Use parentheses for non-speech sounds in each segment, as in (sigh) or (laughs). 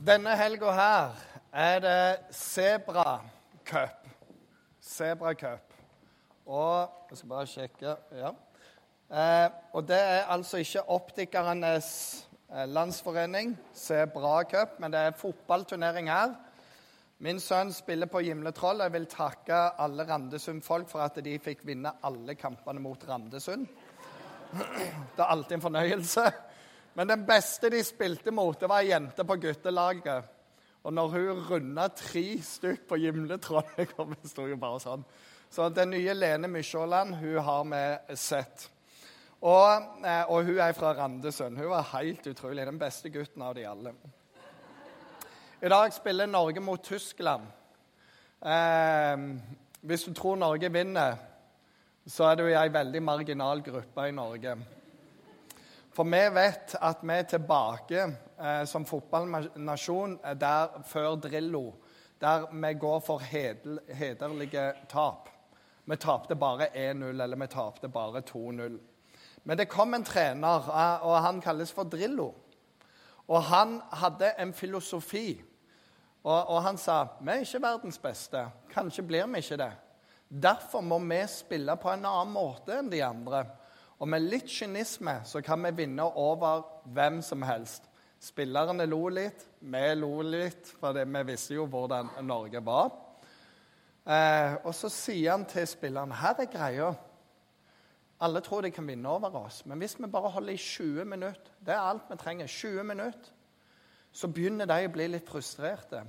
Denne helga her er det Sebra Cup. Sebra Cup. Og Jeg skal bare sjekke Ja. Eh, og det er altså ikke Optikernes eh, landsforening, Sebra Cup, men det er fotballturnering her. Min sønn spiller på Gimletroll. Jeg vil takke alle Randesund-folk for at de fikk vinne alle kampene mot Randesund. (clears throat) Det er alltid en fornøyelse. Men den beste de spilte mot, det var ei jente på guttelaget. Og når hun runda tre stykk på Gimletroll Det sto jo bare sånn. Så den nye Lene Mykjåland hun har vi sett. Og, eh, og hun er fra Randesund. Hun var helt utrolig. Den beste gutten av de alle. I dag spiller Norge mot Tyskland. Eh, hvis du tror Norge vinner, så er du i ei veldig marginal gruppe i Norge. For vi vet at vi er tilbake eh, som fotballnasjon der før Drillo. Der vi går for hedel, hederlige tap. Vi tapte bare 1-0, eller vi tapte bare 2-0. Men det kom en trener, eh, og han kalles for Drillo. Og han hadde en filosofi. Og, og, han sa vi er ikke verdens beste. Kanskje blir vi ikke det. Derfor må vi spille på en annen måte enn de andre. Og med litt kynisme så kan vi vinne over hvem som helst. Spillerne lo litt, vi lo litt, for vi visste jo hvordan Norge var. Eh, og så sier han til spillerne her er greia. Alle tror de kan vinne over oss, men hvis vi bare holder i 20 minutter Det er alt vi trenger. 20 minutter. Så begynner de å bli litt frustrerte.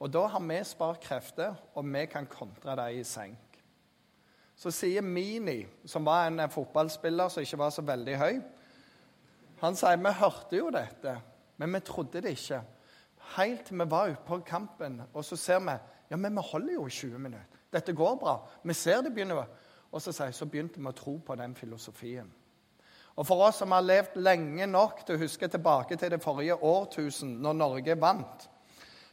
Og da har vi spart krefter, og vi kan kontre dem i senk. Så sier Mini, som var en fotballspiller som ikke var så veldig høy Han sier vi hørte jo dette, men vi trodde det ikke. Helt til vi var ute på kampen, og så ser vi ja, men vi holder jo 20 minutter. Dette går bra. Vi ser det begynner. Og så, sier, så begynte vi å tro på den filosofien. Og For oss som har levd lenge nok til å huske tilbake til det forrige årtusen, når Norge vant,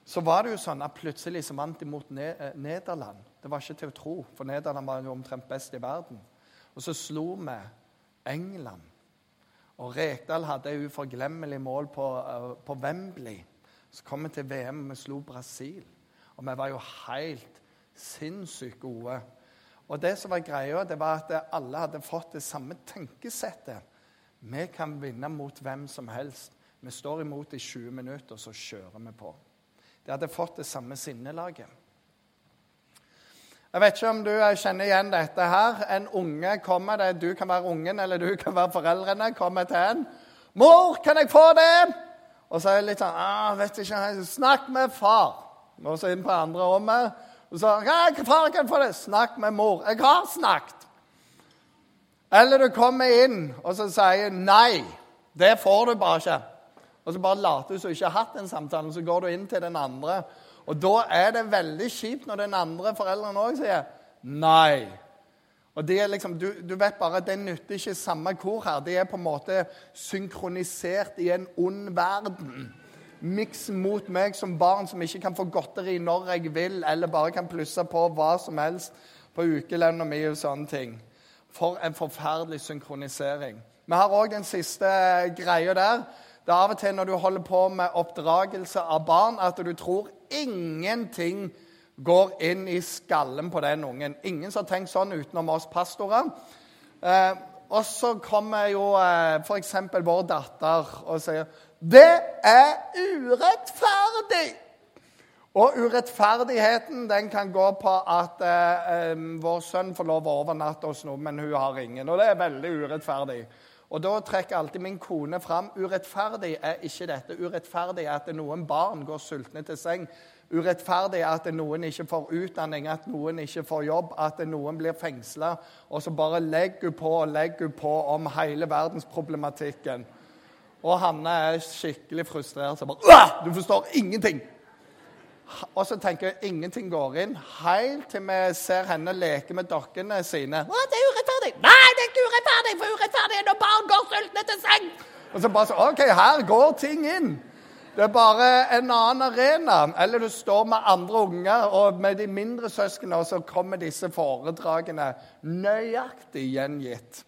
så var det jo sånn at plutselig så vant de mot eh, Nederland. Det var ikke til å tro, for Nederland var jo omtrent best i verden. Og så slo vi England. Og Rekdal hadde et uforglemmelig mål på, uh, på Wembley. Så kom vi til VM, og vi slo Brasil. Og vi var jo helt sinnssykt gode. Og det som var greia, det var at alle hadde fått det samme tenkesettet. Vi kan vinne mot hvem som helst. Vi står imot i 20 minutter, og så kjører vi på. De hadde fått det samme sinnelaget. Jeg vet ikke om du kjenner igjen dette her. En unge kommer det, Du kan være ungen, eller du kan være foreldrene. Kommer til en. 'Mor, kan jeg få det?' Og så er det litt sånn ah, vet ikke, 'Snakk med far.' Og så inn på andre rommet. Og så 'Far, kan få det?' 'Snakk med mor.' 'Jeg har snakket.' Eller du kommer inn og så sier 'nei'. Det får du bare ikke. Og så bare later du som ikke har hatt en samtale, og så går du inn til den andre. Og da er det veldig kjipt når den andre foreldrene òg sier nei. Og det er liksom, du, du, vet bare at Det nytter ikke samme kor her. De er på en måte synkronisert i en ond verden. Miks mot meg som barn som ikke kan få godteri når jeg vil, eller bare kan plusse på hva som helst på ukelønna mi og sånne ting. For en forferdelig synkronisering. Vi har òg den siste greia der. Det er av og til når du holder på med oppdragelse av barn, at du tror ingenting går inn i skallen på den ungen. Ingen som har tenkt sånn utenom oss pastorer. Eh, og så kommer jo eh, f.eks. vår datter og sier 'Det er urettferdig'. Og urettferdigheten den kan gå på at eh, eh, vår sønn får lov å overnatte hos noen, men hun har ingen. Og det er veldig urettferdig. Og da trekker alltid min kone fram urettferdig er ikke dette. Urettferdig er at noen barn går sultne til seng. Urettferdig er at noen ikke får utdanning, at noen ikke får jobb, at noen blir fengsla. Og så bare legger hun på og legger hun på om hele verdensproblematikken. Og Hanne er skikkelig frustrert. Så bare, Du forstår ingenting! Og så tenker jeg ingenting går inn, helt til vi ser henne leke med dokkene sine. Det er urettferdig! Nei, det er ikke urettferdig! For urettferdig er når barn går sultne til seng! Og så bare så, OK, her går ting inn. Det er bare en annen arena. Eller du står med andre unger, og med de mindre søsknene, og så kommer disse foredragene nøyaktig gjengitt.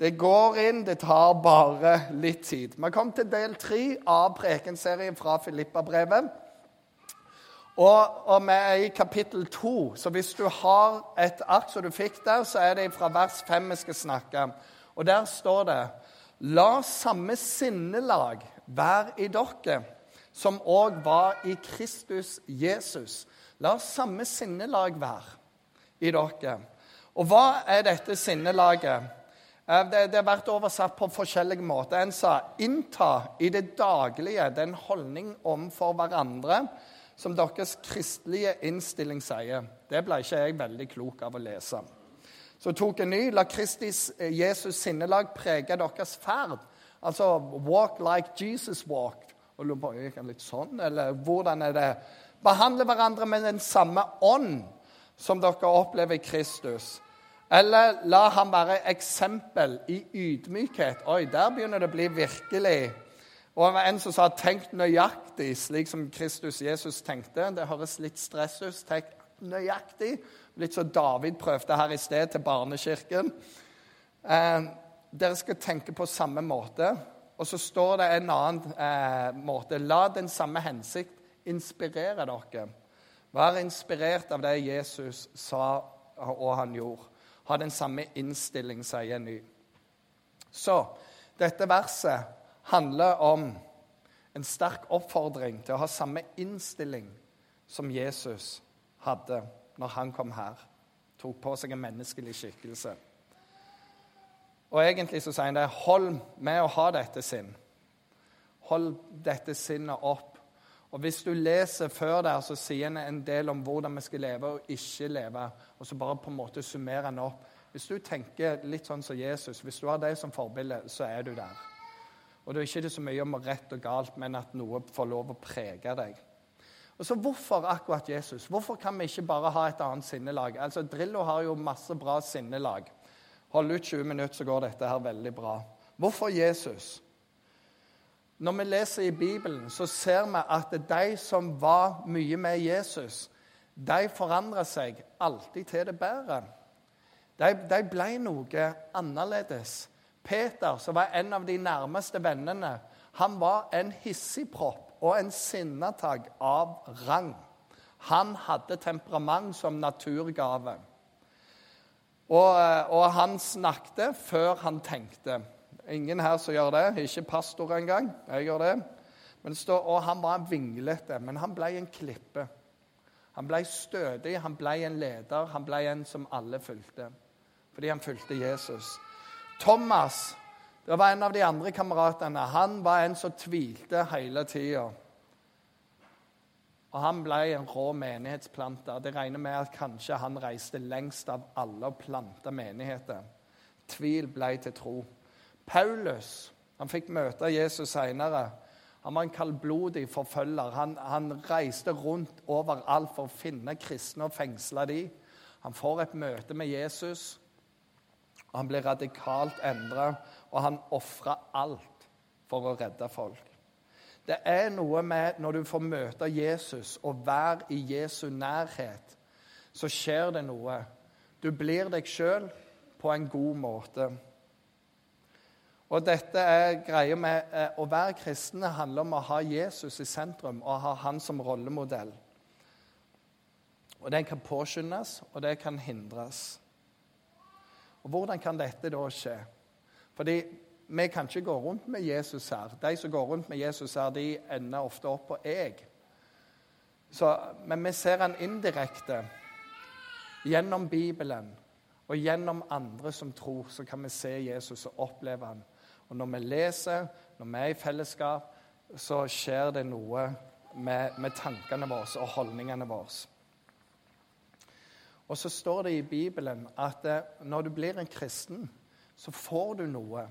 Det går inn, det tar bare litt tid. Vi kom til del tre av prekenserien fra Filippa-brevet. Og, og, vi er i kapittel to, så hvis du har et ark som du fikk der, så er det fra vers fem vi skal snakke. Og der står det La samme sinnelag være i dere som òg var i Kristus Jesus. La samme sinnelag være i dere. Og hva er dette sinnelaget? Eh, det, det har vært oversatt på forskjellige måter. En sa 'innta i det daglige den holdning overfor hverandre' som deres kristelige innstilling sier. Det ble ikke jeg veldig klok av å lese. Så tok en ny. La Kristis eh, Jesus sinnelag prege deres ferd. Altså 'walk like Jesus walked'. Og lurer på, Gikk det litt sånn, eller hvordan er det? Behandle hverandre med den samme ånd som dere opplever i Kristus. Eller la ham være eksempel i ydmykhet. Oi, der begynner det å bli virkelig og det var en som sa 'tenk nøyaktig', slik som Kristus Jesus tenkte. Det høres litt stress ut. Tenk nøyaktig. Litt som David prøvde her i sted til barnekirken. Eh, dere skal tenke på samme måte. Og så står det en annen eh, måte. La den samme hensikt inspirere dere. Vær inspirert av det Jesus sa og han gjorde. Ha den samme innstilling, sier ny. Så dette verset handler om en sterk oppfordring til å ha samme innstilling som Jesus hadde når han kom her. Tok på seg en menneskelig skikkelse. Og egentlig så sier han det hold med å ha dette sinn. Hold dette sinnet opp. Og Hvis du leser før der, så sier han en del om hvordan vi skal leve og ikke leve. Og så bare på en måte summerer han opp. Hvis du tenker litt sånn som Jesus, hvis du har det som forbilde, så er du der. Og det er ikke så mye om rett og galt, men at noe får lov å prege deg. Og så Hvorfor akkurat Jesus? Hvorfor kan vi ikke bare ha et annet sinnelag? Altså, Drillo har jo masse bra sinnelag. Hold ut 20 minutter, så går dette her veldig bra. Hvorfor Jesus? Når vi leser i Bibelen, så ser vi at de som var mye med Jesus, de forandra seg alltid til det bedre. De, de ble noe annerledes. Peter, som var en av de nærmeste vennene, han var en hissigpropp og en sinnatagg av rang. Han hadde temperament som naturgave. Og, og, han snakket før han tenkte. Ingen her som gjør det. Ikke pastor engang. Jeg gjør det. Stå, og han var vinglete, men han ble en klippe. Han ble stødig, han ble en leder, han ble en som alle fulgte. Fordi han fulgte Jesus. Thomas det var en av de andre kameratene. Han var en som tvilte hele tida. Og han ble en rå menighetsplanter. Det regner med at kanskje han reiste lengst av alle og planta menigheter. Tvil ble til tro. Paulus han fikk møte Jesus seinere. Han var en kaldblodig forfølger. Han, han, reiste rundt overalt for å finne kristne og fengsle dem. Han får et møte med Jesus. Og han ble radikalt endra, og han ofra alt for å redde folk. Det er noe med når du får møte Jesus og være i Jesu nærhet, så skjer det noe. Du blir deg sjøl på en god måte. Og dette er greia med eh, Å være kristne handler om å ha Jesus i sentrum og ha han som rollemodell. Og Den kan påskyndes, og det kan hindres. Og Hvordan kan dette da skje? Fordi vi kan ikke gå rundt med Jesus her. De som går rundt med Jesus her, de ender ofte opp på jeg. Så, men vi ser han indirekte gjennom Bibelen og gjennom andre som tror. Så kan vi se Jesus og oppleve han. Og når vi leser, når vi er i fellesskap, så skjer det noe med, med tankene våre og holdningene våre. Og så står det i Bibelen at eh, når du blir en kristen, så får du noe.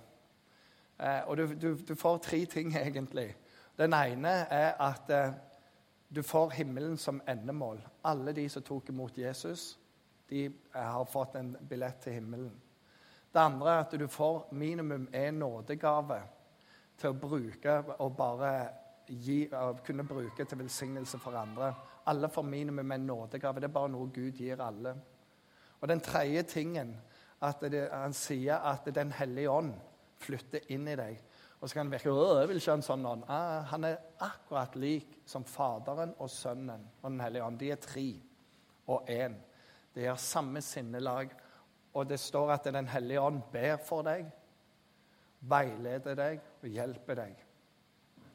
Eh, og du, du, du får tre ting, (laughs) egentlig. Den ene er at eh, du får himmelen som endemål. Alle de som tok imot Jesus, de har fått en billett til himmelen. Det andre er at du får minimum en nådegave til å bruke og bare gi, kunne bruke til velsignelse for andre. Alle får minimum en nådegave. Det er bare noe Gud gir alle. Og den tredje tingen at det, han sier at Den hellige ånd flytter inn i deg. Og så kan det virke jeg vil ikke en sånn ånd. Ah, han er akkurat lik som Faderen og Sønnen og Den hellige ånd. De er tre og én. De har samme sinnelag. Og det står at Den hellige ånd ber for deg, veileder deg og hjelper deg.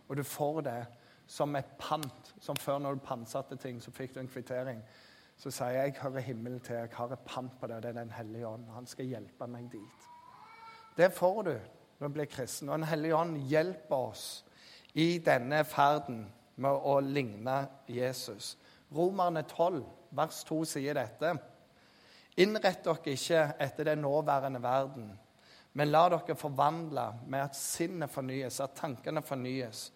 Og du får det som et pant. Som før når du pantsatte ting, så fikk du en kvittering. Så sier jeg jeg hører himmelen til, jeg har et pant på det, og det er Den hellige ånd. Han skal hjelpe meg dit. Det får du når du blir kristen. Og Den hellige ånd hjelper oss i denne ferden med å ligne Jesus. Romerne 12, vers 2 sier dette. Innrett dere ikke etter den nåværende verden, men la dere forvandle med at sinnet fornyes, at tankene fornyes,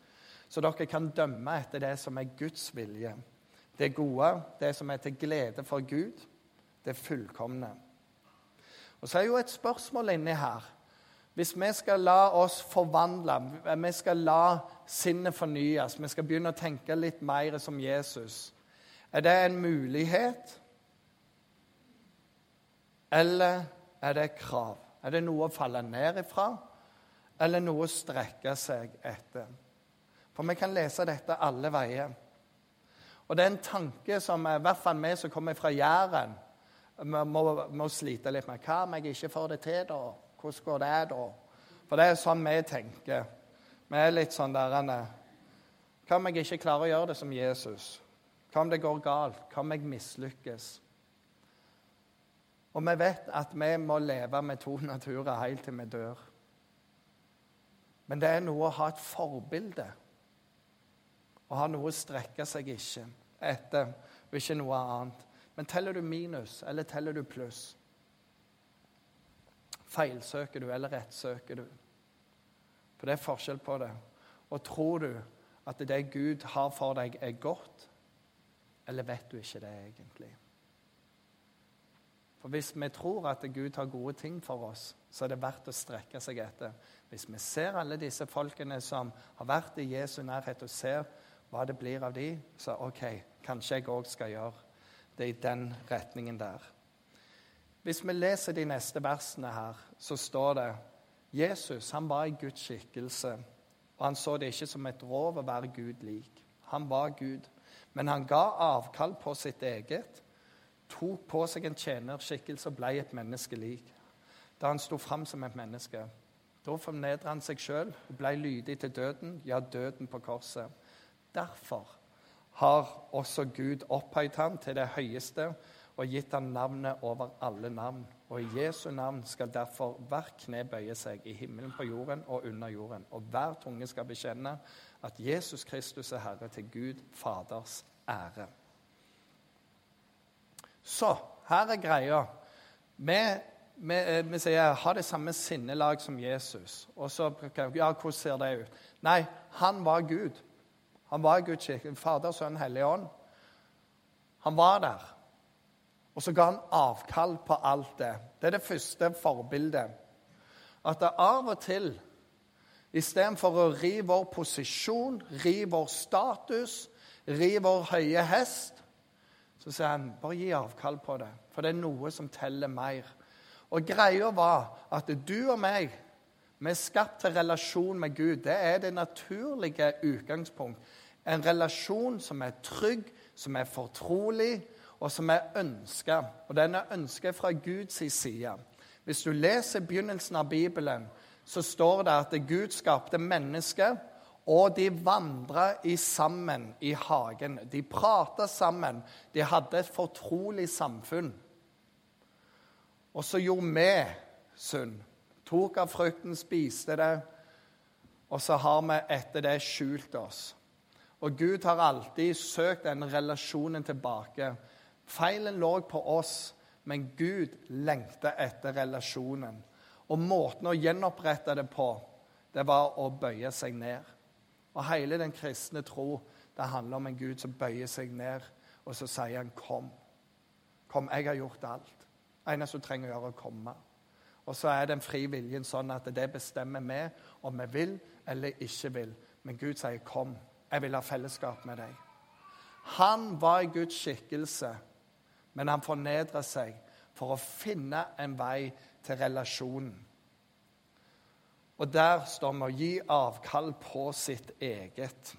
så dere kan dømme etter det som er Guds vilje. Det gode, det som er til glede for Gud, det fullkomne. Og Så er jo et spørsmål inni her. Hvis vi skal la oss forvandle, vi skal la sinnet fornyes, vi skal begynne å tenke litt mer som Jesus, er det en mulighet? Eller er det et krav? Er det noe å falle ned ifra, eller noe å strekke seg etter? For vi kan lese dette alle veier. Og det er en tanke som i hvert fall vi som kommer fra Jæren, må, må, slite litt med. Hva om jeg ikke får det til, da? Hvordan går det da? For det er sånn vi tenker. Vi er litt sånn der Hva om jeg ikke klarer å gjøre det som Jesus? Hva om det går galt? Hva om jeg mislykkes? Og vi vet at vi må leve med to (laughs) naturer helt til vi dør. Men det er noe å ha et forbilde. Å ha noe å strekke seg ikke etter, og ikke noe annet. Men teller du minus, eller teller du pluss? Feilsøker du, eller rettsøker du? For det er forskjell på det. Og tror du at det Gud har for deg, er godt, eller vet du ikke det egentlig? For hvis vi tror at Gud har gode ting for oss, så er det verdt å strekke seg etter. Hvis vi ser alle disse folkene som har vært i Jesu nærhet, og ser hva det blir av de, så OK, kanskje jeg òg skal gjøre det i den retningen der. Hvis vi leser de neste versene her, så står det Jesus han var i Guds skikkelse, og han så det ikke som et rov å være Gud lik. Han var Gud, men han ga avkall på sitt eget, tok på seg en tjenerskikkelse og ble et menneske lik. Da han sto fram som et menneske. Da fornedret han seg sjøl og ble lydig til døden, ja, døden på korset. Derfor har også Gud opphøyd ham til det høyeste og gitt ham navnet over alle navn. Og i Jesu navn skal derfor hvert kne bøye seg, i himmelen, på jorden og under jorden. Og hver tunge skal bekjenne at Jesus Kristus er Herre, til Gud Faders ære. Så her er greia. Vi, vi, eh, vi sier ha det samme sinnelag som Jesus. Og så ja, hvordan ser det ut? Nei, han var Gud. Han var Guds kirke. Fader, Sønn, Hellig Ånd. Han var der. Og så ga han avkall på alt det. Det er det første forbildet. At det av og til, istedenfor å ri vår posisjon, ri vår status, ri vår høye hest, så sier han bare gi avkall på det, for det er noe som teller mer. Og greia var at du og meg, vi er skapt til relasjon med Gud. Det er det naturlige utgangspunkt. En relasjon som er trygg, som er fortrolig, og som er ønska. Og den er ønska fra Guds side. Hvis du leser begynnelsen av Bibelen, så står det at Gud skapte mennesker, og de vandra sammen i hagen. De prata sammen. De hadde et fortrolig samfunn. Og så gjorde vi synd. Tok av frukten, spiste det, og så har vi etter det skjult oss. Og Gud har alltid søkt den relasjonen tilbake. Feilen lå på oss, men Gud lengta etter relasjonen. Og måten å gjenopprette det på, det var å bøye seg ned. Og hele den kristne tro det handler om en Gud som bøyer seg ned, og så sier han 'kom'. Kom, jeg har gjort alt. Det eneste du trenger å gjøre, er å komme. Og så er den fri viljen sånn at det bestemmer vi om vi vil eller ikke vil. Men Gud sier 'kom, jeg vil ha fellesskap med deg'. Han var i Guds skikkelse men han fornedra seg for å finne en vei til relasjonen. Og der står vi å gi avkall på sitt eget.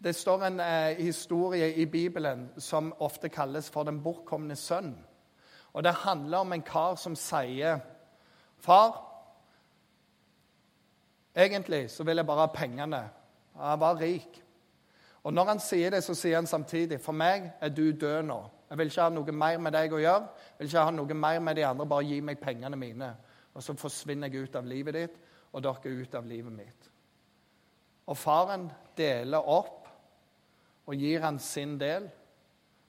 Det står en eh, historie i Bibelen som ofte kalles for den bortkomne sønn. Og Det handler om en kar som sier, 'Far, egentlig så vil jeg bare ha pengene.' Han var rik. Og når han sier det, så sier han samtidig, 'For meg er du død nå.' 'Jeg vil ikke ha noe mer med deg å gjøre.' 'Jeg vil ikke ha noe mer med de andre. Bare gi meg pengene mine.' Og så forsvinner jeg ut av livet ditt, og dere ut av livet mitt. Og faren deler opp og gir han sin del,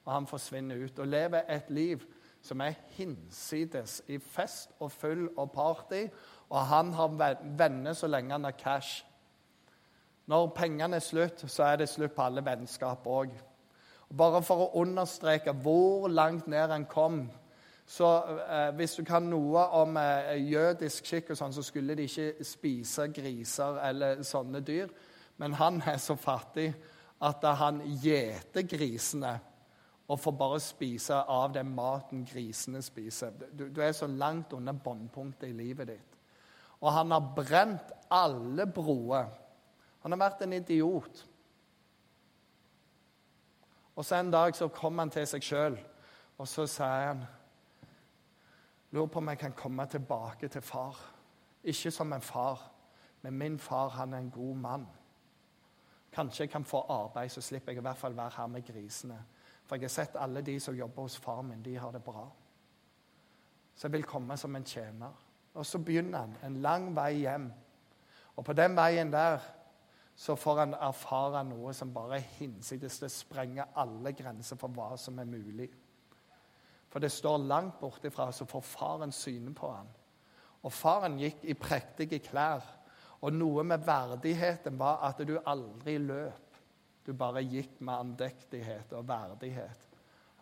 og han forsvinner ut. Og lever et liv som er hinsides i fest og full og party, og han har venner så lenge han har cash. Når pengene er slutt, så er det slutt på alle vennskap òg. Bare for å understreke hvor langt ned han kom så eh, Hvis du kan noe om eh, jødisk skikk, og sånn, så skulle de ikke spise griser eller sånne dyr. Men han er så fattig at han gjeter grisene og får bare spise av den maten grisene spiser. Du, du er så langt under bunnpunktet i livet ditt. Og han har brent alle broer. Han har vært en idiot. Og så en dag så kom han til seg sjøl, og så sier han Lurer på om jeg kan komme tilbake til far. Ikke som en far, men min far, han er en god mann. Kanskje jeg kan få arbeid, så slipper jeg i hvert fall være her med grisene. For jeg har sett alle de som jobber hos far min, de har det bra. Så jeg vil komme som en tjener. Og så begynner han en lang vei hjem. Og på den veien der så får han erfare noe som bare er hinsides. Det sprenger alle grenser for hva som er mulig. For det står langt bortifra, så får faren syne på ham. Og faren gikk i prektige klær. Og noe med verdigheten var at du aldri løp. Du bare gikk med andektighet og verdighet.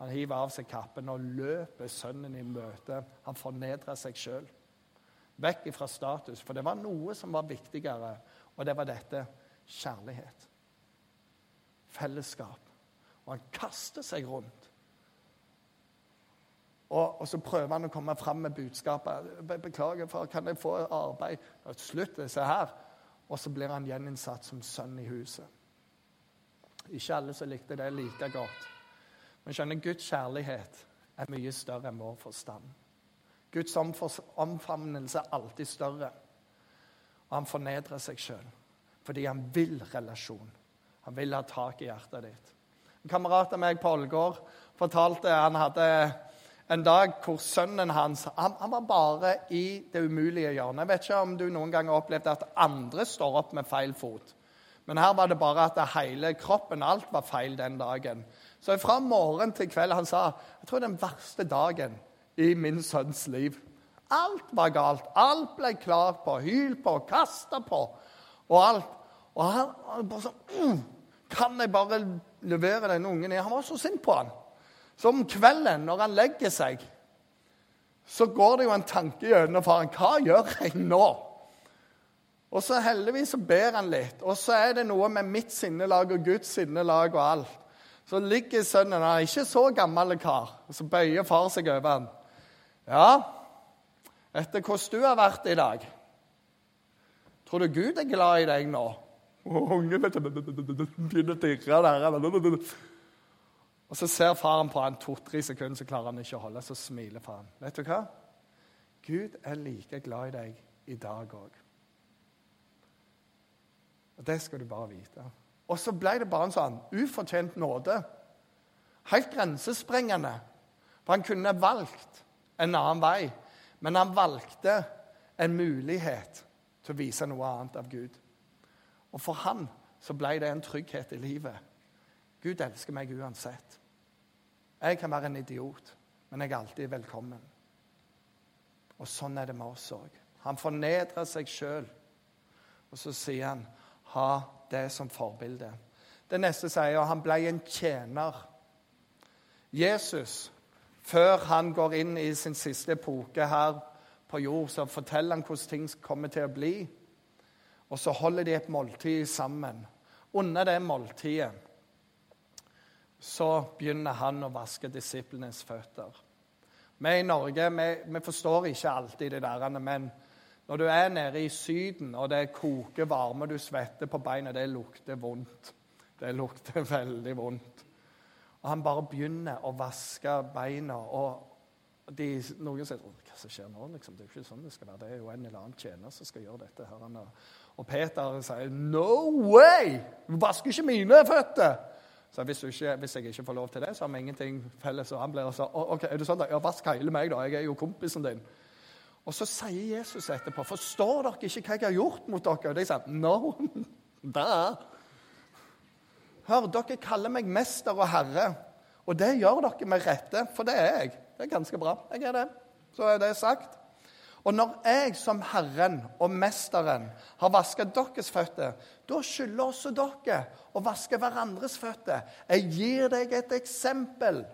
Han hiver av seg kappen og løper sønnen i møte. Han fornedrer seg sjøl. Vekk fra status. For det var noe som var viktigere, og det var dette kjærlighet. Fellesskap. Og han kaster seg rundt. Og, og, så prøver han å komme fram med budskapet. 'Beklager, far, kan jeg få arbeid?' Og slutt, se her. Og så blir han gjeninnsatt som sønn i huset. Ikke alle som likte det like godt. Men skjønner, Guds kjærlighet er mye større enn vår forstand. Guds omfavnelse er alltid større. Og han fornedrer seg sjøl fordi han vil relasjon. Han vil ha tak i hjertet ditt. En kamerat av meg på Ålgård fortalte han hadde en dag hvor sønnen hans han, han, var bare i det umulige hjørnet. Jeg vet ikke om du noen gang har opplevd at andre står opp med feil fot. Men her var det bare at hele kroppen, alt var feil den dagen. Så fra morgen til kveld Han sa jeg tror den verste dagen i min sønns liv. Alt var galt. Alt ble klart på, hylt på, kasta på. Og alt. Og han, han bare sånn mm, Kan jeg bare levere denne ungen? Han var så sint på han. Så om kvelden, når han legger seg, så går det jo en tanke gjennom faren. Hva gjør jeg nå? Og så heldigvis så ber han litt. Og så er det noe med mitt sinnelag og Guds sinnelag og alt. Så ligger sønnen Han ikke så gammel kar. Og så bøyer far seg over han. Ja, etter hvordan du har vært i dag Tror du Gud er glad i deg nå? Ungen begynner å dirre der. Og Så ser faren på han to-tre sekunder, så klarer han ikke å holde. Så smiler faren. Vet du hva? Gud er like glad i deg i dag òg. Og Det skal du bare vite. Og så ble det bare en sånn ufortjent nåde. Helt grensesprengende. For han kunne valgt en annen vei, men han valgte en mulighet til å vise noe annet av Gud. Og for han så ble det en trygghet i livet. Gud elsker meg uansett. Jeg kan være en idiot, men jeg er alltid velkommen. Og sånn er det med oss òg. Han fornedrer seg sjøl, og så sier han 'ha det som forbilde'. Det neste sier han ble en tjener. Jesus, før han går inn i sin siste epoke her på jord, så forteller han hvordan ting kommer til å bli. Og så holder de et måltid sammen. Under det måltidet så begynner han å vaske disiplenes føtter. Vi i Norge vi, vi forstår ikke alltid det der, men når du er nede i Syden, og det koker varme, du svetter på beina, det lukter vondt. Det lukter veldig vondt. Og han bare begynner å vaske beina. og de, Noen sier hva som skjer nå? Liksom? Det er jo ikke sånn det skal være. Det er jo en eller annen tjener som skal gjøre dette. her. Og Peter sier no way! Du vasker ikke mine føtter! Så hvis, ikke, hvis, jeg ikke får lov til det, så har vi ingenting felles. Og han blir så, ok, er det sånn da? Ja, Vask hele meg, da. Jeg er jo kompisen din. Og så sier Jesus etterpå, 'Forstår dere ikke hva jeg har gjort mot dere?' Og de sier, 'No, (laughs) da.' Hør, dere kaller meg mester og herre, og det gjør dere med rette, for det er jeg. Det er ganske bra. Jeg er det. Så er det sagt. Og når jeg som Herren og Mesteren har vasket deres føtter, da skylder også dere å vaske hverandres føtter. Jeg gir deg et eksempel.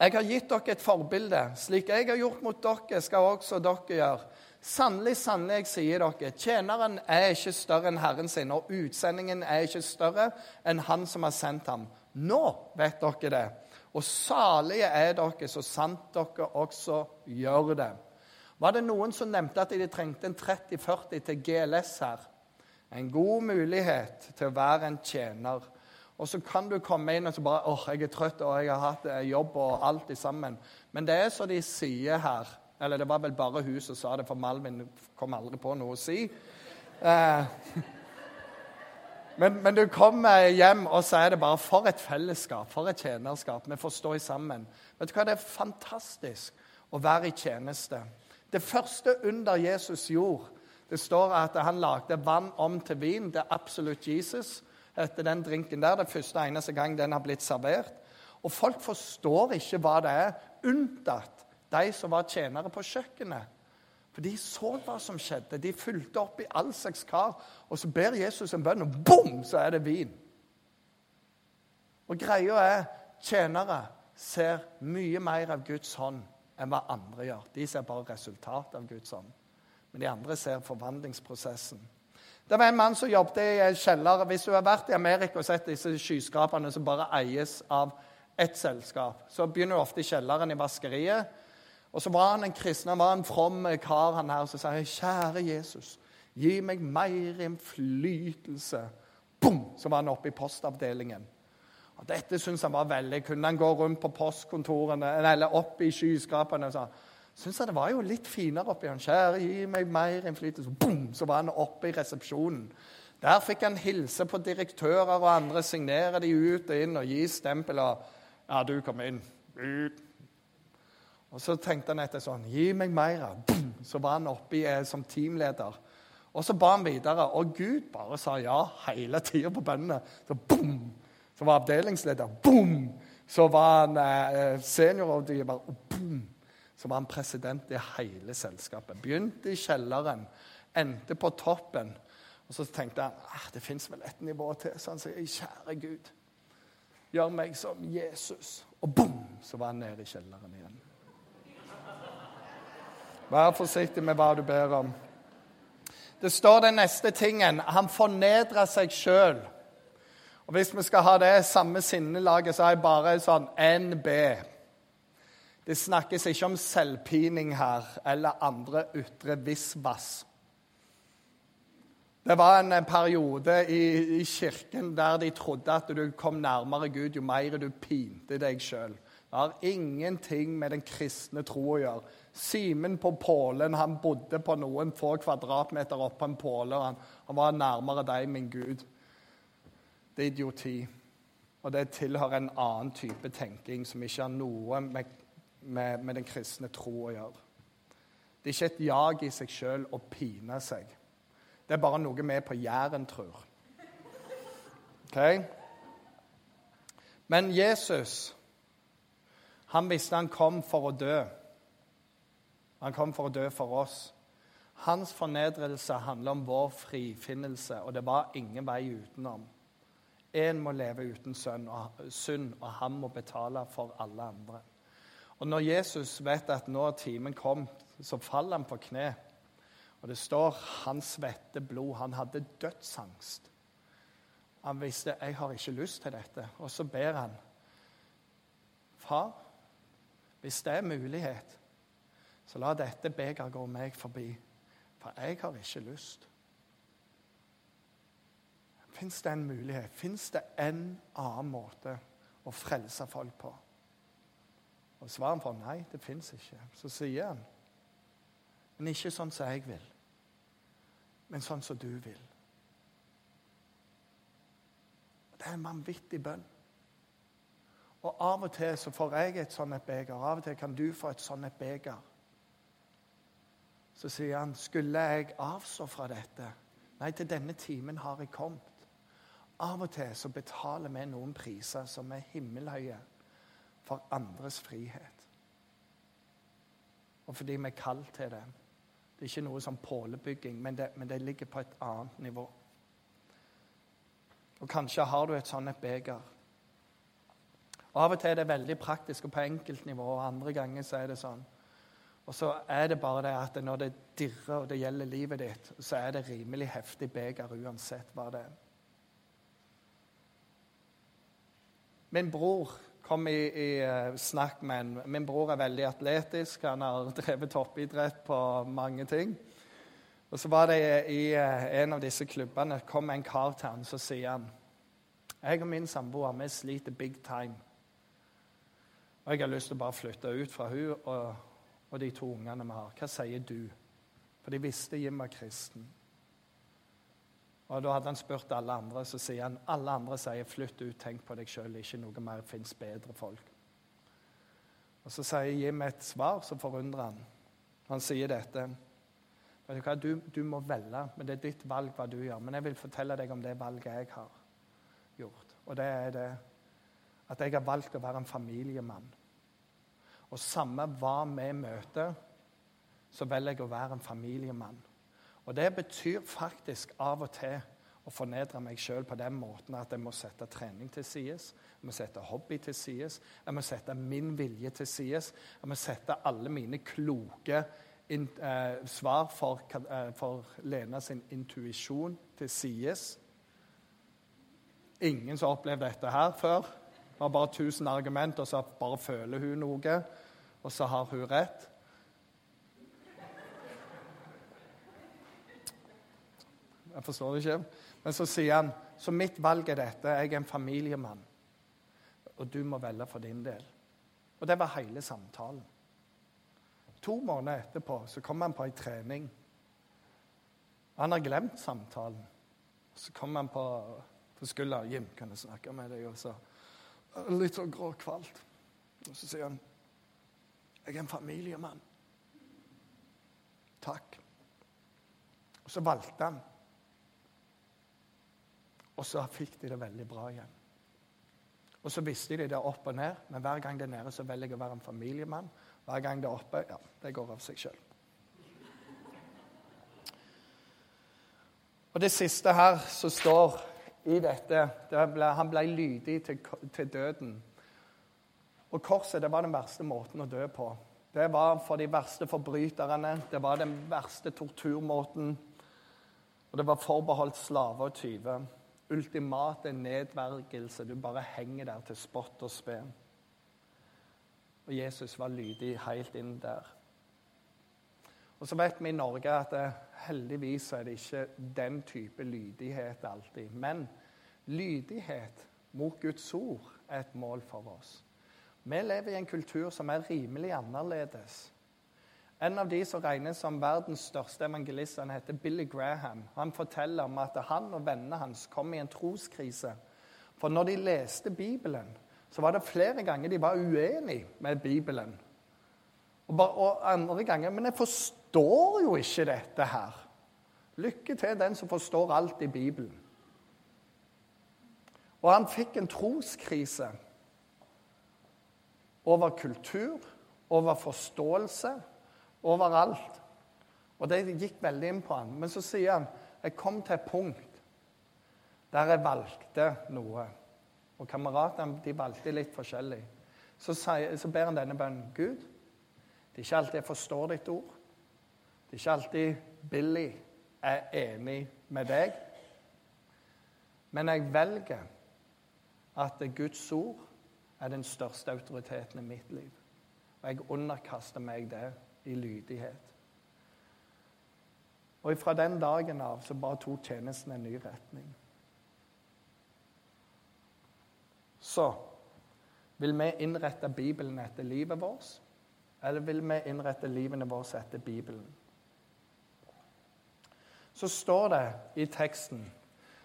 Jeg har gitt dere et forbilde. Slik jeg har gjort mot dere, skal også dere gjøre. Sannelig, sannelig, jeg sier dere, tjeneren er ikke større enn Herren sin, og utsendingen er ikke større enn Han som har sendt ham. Nå vet dere det. Og salige er dere så sant dere også gjør det. Var det noen som nevnte at de trengte en 30-40 til GLS her? En god mulighet til å være en tjener. Og så kan du komme inn og så bare åh, jeg er trøtt og jeg har hatt eh, jobb og alt i sammen. Men det er så de sier her Eller det var vel bare hun som sa det, for Malvin kom aldri på noe å si. Eh, men, men, du kommer hjem, og så er det bare For et fellesskap, for et tjenerskap. Vi får stå sammen. Vet du hva, Det er fantastisk å være i tjeneste. Det første under Jesus gjorde, det står at han lagde vann om til vin. Det er absolutt Jesus etter den drinken der. Det første eneste gang den har blitt servert. Og folk forstår ikke hva det er, unntatt de som var tjenere på kjøkkenet. For de så hva som skjedde. De fulgte opp i all slags kar. Og så ber Jesus en bønn, og bom, så er det vin. Og greia er tjenere ser mye mer av Guds hånd enn hva andre gjør. De ser bare resultatet av Guds hånd. Men de andre ser forvandlingsprosessen. Det var en mann som jobbet i en kjeller. Hvis du har vært i Amerika og sett disse skyskraperne som bare eies av ett selskap, så begynner du ofte i kjelleren i vaskeriet. Og så var han en kristen, han var en from kar, han her, og så sa kjære Jesus, gi meg mer innflytelse. Bom! Så var han oppe i postavdelingen. Og Dette syntes han var veldig. Kunne han gå rundt på postkontorene eller opp i skyskrapene? og sa syntes jeg det var jo litt finere oppi han. Kjære, gi meg mer innflytelse. Boom! Så var han oppe i resepsjonen. Der fikk han hilse på direktører og andre, signere de ut og inn og gi stempel. og Ja, du, kom inn. Ut. Og så tenkte han etter sånn Gi meg mer. Så var han oppe eh, som teamleder. Og så ba han videre, og Gud bare sa ja hele tida på bønnene. Så boom! Så var avdelingsleder. Boom! Så var han eh, seniorrådgiver. Og boom! så var han president i hele selskapet. Begynte i kjelleren, endte på toppen. Og så tenkte han ah, det fins vel et nivå til. Så han sier, kjære Gud, gjør meg som Jesus. Og boom! så var han nede i kjelleren igjen. Vær forsiktig med hva du ber om. Det står den neste tingen. Han fornedrer seg sjøl. Og Hvis vi skal ha det samme sinnelaget, så er jeg bare sånn NB. Det snakkes ikke om selvpining her eller andre ytre visvas. Det var en periode i, i, kirken der de trodde at du kom nærmere Gud jo mer du pinte deg sjøl. Det har ingenting med den kristne tro å gjøre. Simen på Pålen han bodde på noen få kvadratmeter oppå en påle. Han, han var nærmere deg, min Gud. Det er idioti. Og det tilhører en annen type tenking som ikke har noe med med, med den kristne tro å gjøre. Det er ikke et jag i seg sjøl å pine seg. Det er bare noe vi på Jæren tror. Okay? Men Jesus, han visste han kom for å dø. Han kom for å dø for oss. Hans fornedrelse handler om vår frifinnelse, og det var ingen vei utenom. Én må leve uten synd, og han må betale for alle andre. Og når Jesus vet at nå er timen kommet, så faller han på kne. Og det står han svette blod. Han hadde dødsangst. Han visste jeg har ikke lyst til dette. Og så ber han. Far, Hvis det er mulighet, så la dette begeret gå meg forbi. For jeg har ikke lyst. Fins det en mulighet? Fins det en annen måte å frelse folk på? Og Svaret på nei, det fins ikke. Så sier han, men ikke sånn som jeg vil, men sånn som du vil. Det er en vanvittig bønn. Og av og til så får jeg et sånt et beger. Av og til kan du få et sånt et beger. Så sier han, 'Skulle jeg avstå fra dette?' Nei, til denne timen har jeg kommet. Av og til så betaler vi noen priser som er himmelhøye for andres frihet. Og fordi vi er kalt til det. Det er ikke noe som pålebygging, men det, men det ligger på et annet nivå. Og kanskje har du et sånt et beger. Av og til er det veldig praktisk og på enkeltnivå, og andre ganger så er det sånn. Og så er det bare det at når det dirrer og det gjelder livet ditt, så er det rimelig heftig beger uansett hva det er. Min bror kom i, i uh, snakk med en Min bror er veldig atletisk. Han har (laughs) drevet toppidrett på mange ting. Og så var det i uh, en av disse klubbene kom en kar til han, så sier han Jeg og min samboer vi sliter big time. Og jeg har lyst til å bare flytte ut fra hun og, og de to ungene vi har. Hva sier du? For de visste Jim var kristen. Og Da hadde han spurt alle andre, så sier han alle andre sier 'flytt ut, tenk på deg sjøl', ikke noe mer fins bedre folk. Og Så sier Jim et svar som forundrer han. Han sier dette. Du, du, må velge, men det er ditt valg hva du gjør. Men jeg vil fortelle deg om det valget jeg har gjort. Og det er det at jeg har valgt å være en familiemann. Og samme hva vi møter, så velger jeg å være en familiemann. Og det betyr faktisk av og til å fornedre meg sjøl på den måten at jeg må sette trening til side, jeg må sette hobby til side, jeg må sette min vilje til side, jeg må sette alle mine kloke in, eh, svar for, eh, for Lena sin intuisjon til side. Ingen som har opplevd dette her før. Har bare 1000 argumenter, så bare føler hun noe, og så har hun rett. Jeg forstår det ikke. Men så sier han så mitt valg er dette. Jeg er en familiemann. Og du må velge for din del. Og det var hele samtalen. To måneder etterpå så kom han på ei trening. Han har glemt samtalen. Så kom han på, på skuldra. 'Jim, kan jeg snakke med deg?' Og så litt sånn gråkvalt. Og så sier han, 'Jeg er en familiemann.' Takk. Og så valgte han og så fikk de det veldig bra igjen. Og så visste de det opp og ned, men hver gang det er nede, så velger jeg å være en familiemann. Hver gang det er oppe, ja, det går av seg sjøl. Og det siste her som står i dette det ble, Han ble lydig til, til, døden. Og korset det var den verste måten å dø på. Det var for de verste forbryterne. Det var den verste torturmåten. Og det var forbeholdt slaver og tyver ultimate nedvergelse. Du bare henger der til spott og spe. Og Jesus var lydig helt inn der. Og så vet vi i Norge at det, heldigvis er det ikke den type lydighet alltid. Men lydighet mot Guds ord er et mål for oss. Vi lever i en kultur som er rimelig annerledes. En av de som regnes som verdens største evangelist, han heter Billy Graham. Han forteller om at han og vennene hans kom i en troskrise. For når de leste Bibelen, så var det flere ganger de var uenige med Bibelen. Og, bare, og andre ganger Men jeg forstår jo ikke dette her. Lykke til den som forstår alt i Bibelen. Og han fikk en troskrise over kultur, over forståelse overalt. Og det gikk veldig inn på han. Men så sier han jeg kom til et punkt der jeg valgte noe. Og kameratene de valgte litt forskjellig. Så, sier, så ber han denne bønnen. Gud, det er ikke alltid jeg forstår ditt ord. Det er ikke alltid Billy er enig med deg. Men jeg velger at Guds ord er den største autoriteten i mitt liv. Og jeg underkaster meg det i lydighet. Og fra den dagen av så bare tok tjenesten en ny retning. Så vil vi innrette Bibelen etter livet vårt, eller vil vi innrette livene våre etter Bibelen? Så står det i teksten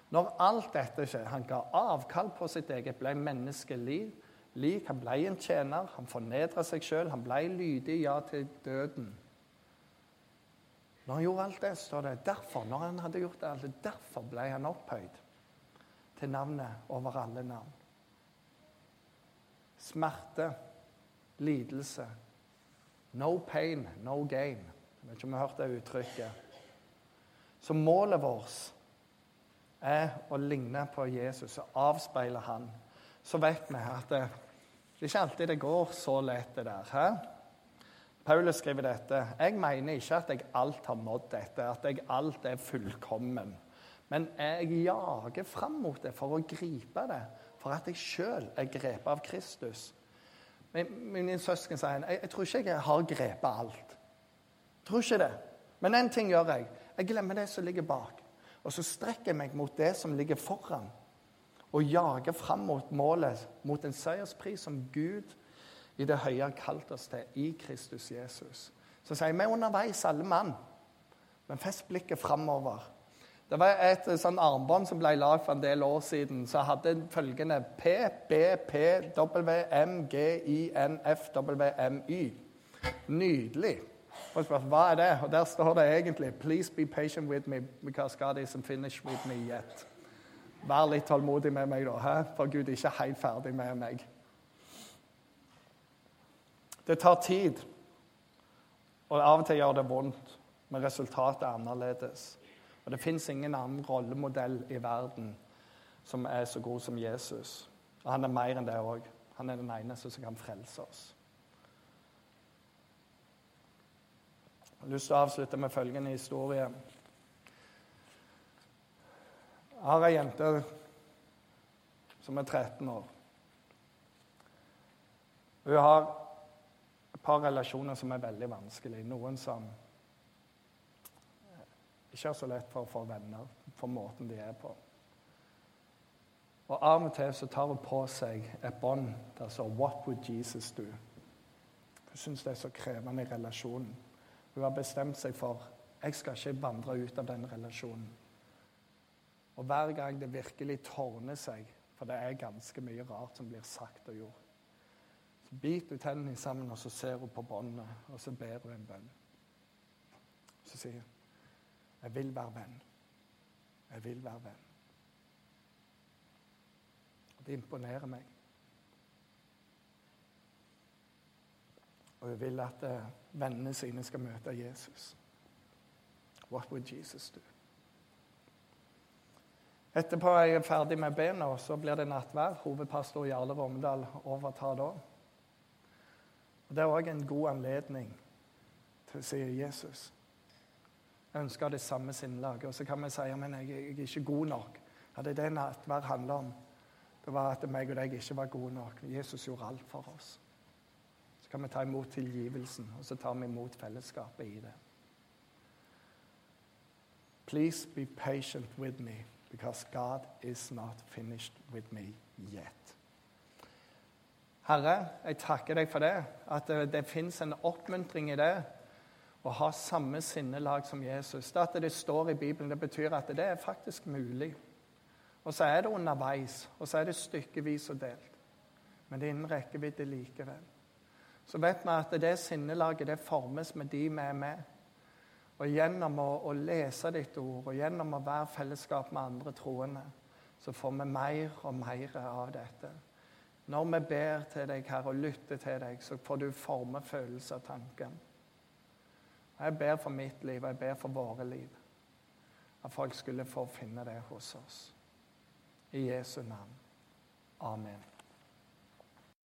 når alt dette skjer Han ga avkall på sitt eget, ble menneskeliv lik, han ble en tjener, han fornedra seg sjøl, han ble lydig ja til døden. Når han gjorde alt det, står det derfor, når han hadde gjort alt det, derfor ble han opphøyd til navnet over alle navn. Smerte, lidelse. No pain, no gain. Jeg vet ikke om vi har hørt det uttrykket. Så målet vårt er å ligne på Jesus og avspeile han. Så vet vi at det, det er ikke alltid det går så lett, det der. He? Paulus skriver dette. Jeg mener ikke at jeg alt har nådd dette, at jeg alt er fullkommen. Men jeg jager fram mot det for å gripe det, for at jeg sjøl er grepet av Kristus. Min, søsken sier jeg, jeg tror ikke jeg har grepet alt. Tror ikke det. Men én ting gjør jeg. Jeg glemmer det som ligger bak. Og så strekker jeg meg mot det som ligger foran, og jager fram mot målet, mot en seierspris som Gud i det høye har oss til i Kristus Jesus. Så sier jeg, vi er underveis, alle mann, men fest blikket framover. Det var et sånn armbånd som ble lagd for en del år siden, som hadde følgende P, B, P, W, M, G, I, N, F, W, M, Y. Nydelig. Hva er det? Og Der står det egentlig Please be patient with me because God isn't finished with me yet. Vær litt tålmodig med meg, da, he? for Gud er ikke helt ferdig med meg. Det tar tid, og av og til gjør det vondt, men resultatet er annerledes. Og Det fins ingen annen rollemodell i verden som er så god som Jesus. Og han er mer enn det òg. Han er den eneste som kan frelse oss. Jeg har lyst til å avslutte med følgende historie. Jeg har ei jente som er 13 år. Hun har et par relasjoner som er veldig vanskelige. Noen som ikke har så lett for å få venner for måten de er på. Og Av og til så tar hun på seg et bånd der står 'What would Jesus do?' Hun syns det er så krevende i relasjonen. Hun har bestemt seg for jeg skal ikke vandre ut av den relasjonen. Og hver gang det virkelig tårner seg, for det er ganske mye rart som blir sagt og gjort, så biter hun tennene sammen, og så ser hun på båndet, og så ber hun en bønn. Så sier hun, 'Jeg vil være venn. Jeg vil være venn.' Det imponerer meg. Og hun vil at uh, vennene sine skal møte Jesus. What would Jesus do? Etterpå er jeg ferdig med bena, så blir det nattvær. Hovedpastor Jarle Romedal overtar da. Og Det er òg en god anledning til å si Jesus. Ønsker det samme sinnelaget. Og så kan vi si men jeg, jeg er ikke god nok. Ja, det er det nattverd handler om. Det var at meg og deg ikke var gode nok. Jesus gjorde alt for oss. Så kan vi ta imot tilgivelsen, og så tar vi imot fellesskapet i det. Please be patient with me, because God is not finished with me yet. Herre, jeg takker deg for det, at det, det fins en oppmuntring i det å ha samme sinnelag som Jesus. Det at det står i Bibelen, det betyr at det er faktisk mulig. Og så er det underveis, og så er det stykkevis og delt. Men det er innen rekkevidde likevel. Så vet vi at det sinnelaget det formes med de vi er med. Og gjennom å, å lese ditt ord og gjennom å være fellesskap med andre troende, så får vi mer og mer av dette. Når vi ber til deg, Herre, og lytter til deg, så får du forme følelser og tanker. Jeg ber for mitt liv, jeg ber for våre liv. At folk skulle få finne det hos oss. I Jesu navn. Amen.